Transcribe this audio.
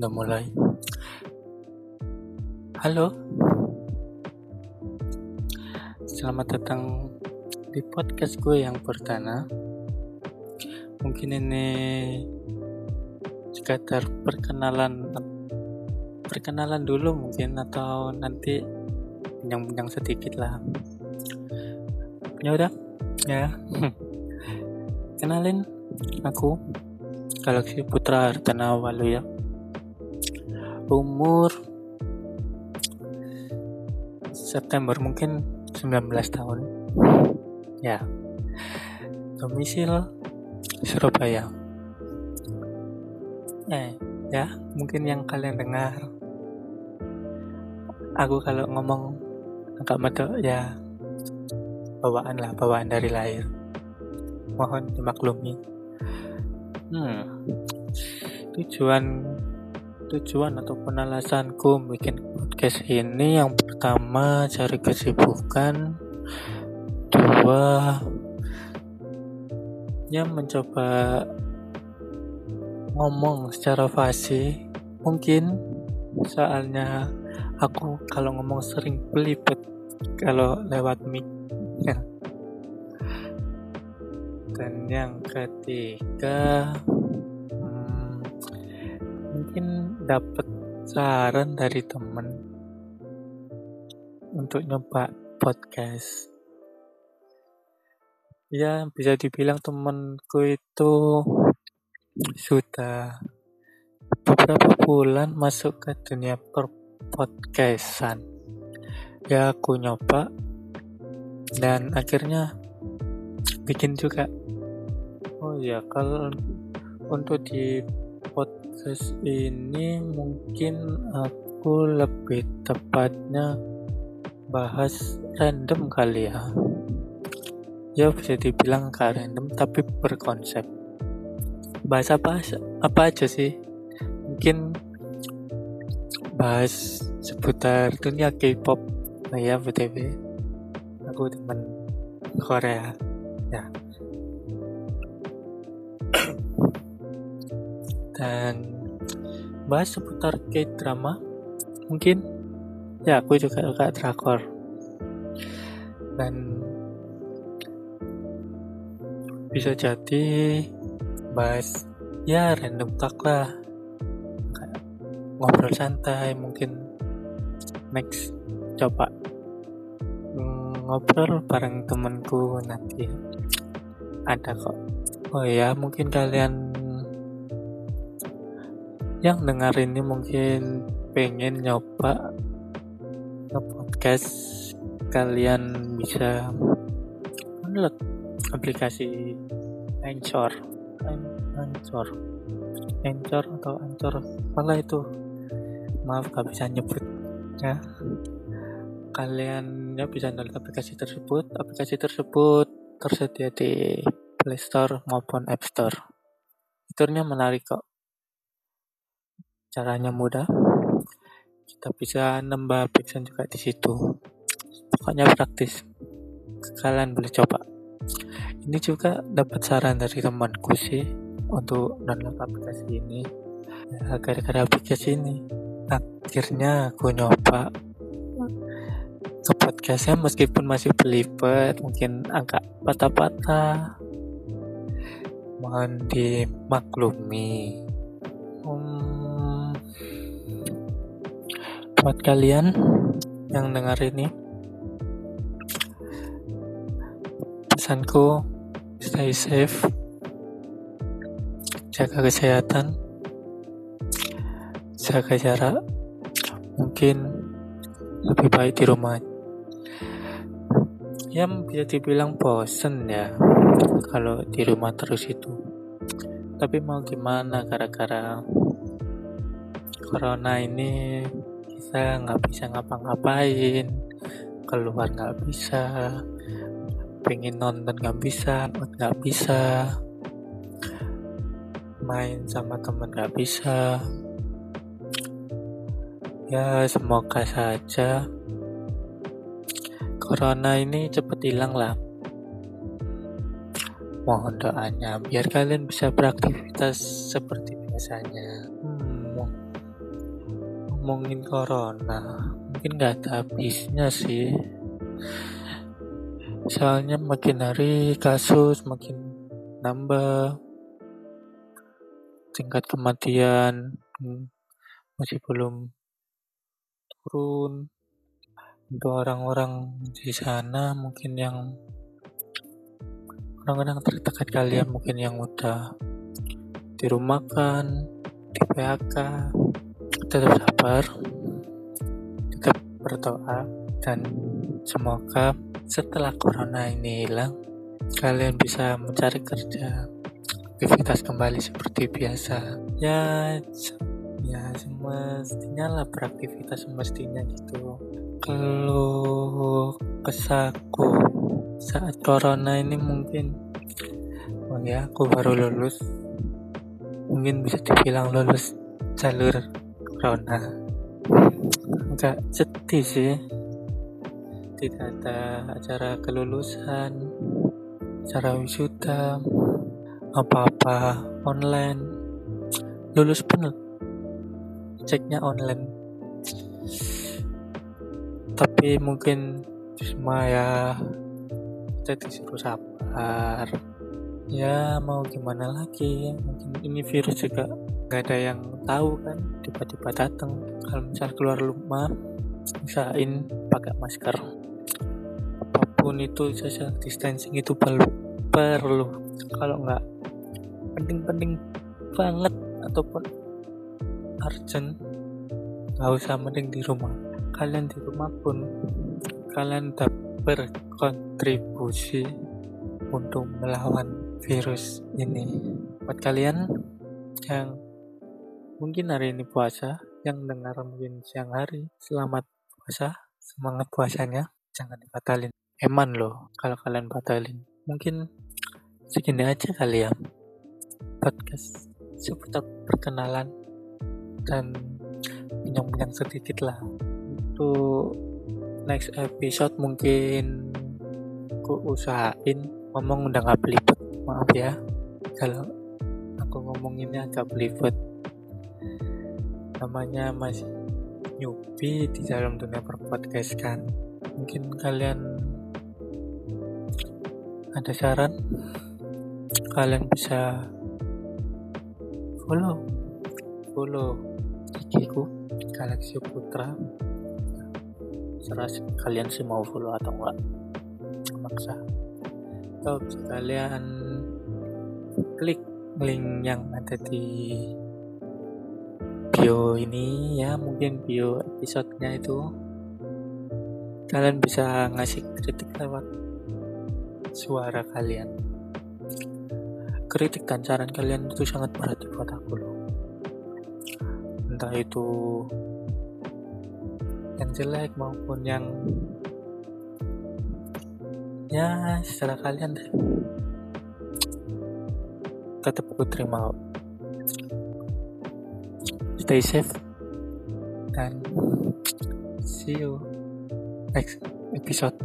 udah mulai. Halo, selamat datang di podcast gue yang pertama. Mungkin ini sekedar perkenalan, perkenalan dulu mungkin atau nanti yang-yang sedikit lah. Ya udah, ya. Kenalin, aku Galaksi Putra Hartana Walu Umur September mungkin 19 tahun. Ya. Domisil Surabaya. Eh, ya, mungkin yang kalian dengar aku kalau ngomong agak medok ya bawaan lah, bawaan dari lahir mohon dimaklumi hmm tujuan tujuan ataupun alasanku bikin podcast ini. Yang pertama cari kesibukan. Dua ya mencoba ngomong secara fasih mungkin soalnya aku kalau ngomong sering belibet kalau lewat mic. Dan yang ketiga mungkin dapat saran dari temen untuk nyoba podcast. Ya bisa dibilang temenku itu sudah beberapa bulan masuk ke dunia per podcastan ya aku nyoba dan akhirnya bikin juga. Oh ya, kalau untuk di podcast ini mungkin aku lebih tepatnya bahas random kali ya. Ya bisa dibilang gak random tapi berkonsep. Bahas apa apa aja sih? Mungkin bahas seputar dunia K-pop. Nah ya BTW. Aku teman Korea. Ya. Dan bahas seputar K-drama. Mungkin ya aku juga suka drakor. Dan bisa jadi bahas ya random talk lah. Ngobrol santai mungkin. Next coba ngobrol bareng temanku nanti. Ada kok. Oh ya mungkin kalian yang dengar ini mungkin pengen nyoba nge-podcast. Kalian bisa download aplikasi Anchor. Anchor. Anchor atau Anchor. Malah itu. Maaf gak bisa nyebut ya. Kalian ya bisa download aplikasi tersebut. Aplikasi tersebut tersedia di Play Store maupun App Store. Fiturnya menarik kok caranya mudah. Kita bisa nambah background juga di situ. Pokoknya praktis. Kalian boleh coba. Ini juga dapat saran dari temanku sih untuk download aplikasi ini. Ya, gara-gara aplikasi ini. Akhirnya aku nyoba ke podcastnya meskipun masih belibet mungkin agak patah-patah. Mohon dimaklumi buat kalian yang dengar ini. Pesanku stay safe jaga kesehatan jaga jarak mungkin lebih baik di rumah. Ya bisa dibilang bosen ya kalau di rumah terus itu. Tapi mau gimana gara-gara corona ini kita nggak bisa ngapa-ngapain. Keluar nggak bisa pengen nonton nggak bisa nggak bisa. Main sama temen nggak bisa. Ya semoga saja corona ini cepet hilang lah. Mohon doanya biar kalian bisa beraktivitas seperti biasanya ngomongin corona mungkin gak ada habisnya sih. Soalnya makin hari kasus makin nambah. Tingkat kematian hmm, masih belum turun. Untuk orang-orang di sana mungkin yang orang-orang terdekat kalian mungkin yang udah dirumahkan di PHK tetap sabar tetap berdoa dan semoga setelah corona ini hilang kalian bisa mencari kerja aktivitas kembali seperti biasa. Ya ya semestinya lah beraktivitas semestinya gitu. Kalau kesaku saat corona ini mungkin oh ya aku baru lulus mungkin bisa dibilang lulus jalur corona. Agak sedih sih. Tidak ada acara kelulusan acara wisuda apa-apa online. Lulus pun ceknya online. Tapi mungkin cuma ya kita disuruh sabar. Ya mau gimana lagi? Mungkin ini virus juga nggak ada yang tahu kan tiba-tiba datang kalau misal keluar rumah usahain pakai masker. Apa pun itu social distancing itu perlu perlu. Kalau nggak penting-penting banget ataupun urgent nggak usah mending di rumah. Kalian di rumah pun kalian dapat berkontribusi untuk melawan virus ini. Buat kalian yang mungkin hari ini puasa yang dengar mungkin siang hari. Selamat puasa semangat puasanya. Jangan dibatalin. Eman loh kalau kalian batalin. Mungkin segini aja kali ya. Podcast seputar perkenalan. Dan bincang-bincang sedikit lah. Untuk next episode mungkin aku usahain. Ngomong udah gak belibet maaf ya. Kalau aku ngomonginnya agak belibet namanya masih newbie di dalam dunia berpodcast kan. Mungkin kalian ada saran? Kalian bisa follow follow IG ku Galaxy Putra. Serah kalian sih mau follow atau enggak. Maksa. Atau kalian klik link yang ada di bio ini ya mungkin bio episodenya itu. Kalian bisa ngasih kritik lewat suara kalian. Kritik dan saran kalian itu sangat berarti buat aku loh. Entah itu yang jelek maupun yang ya secara kalian tetap aku terima stay safe. Dan see you next episode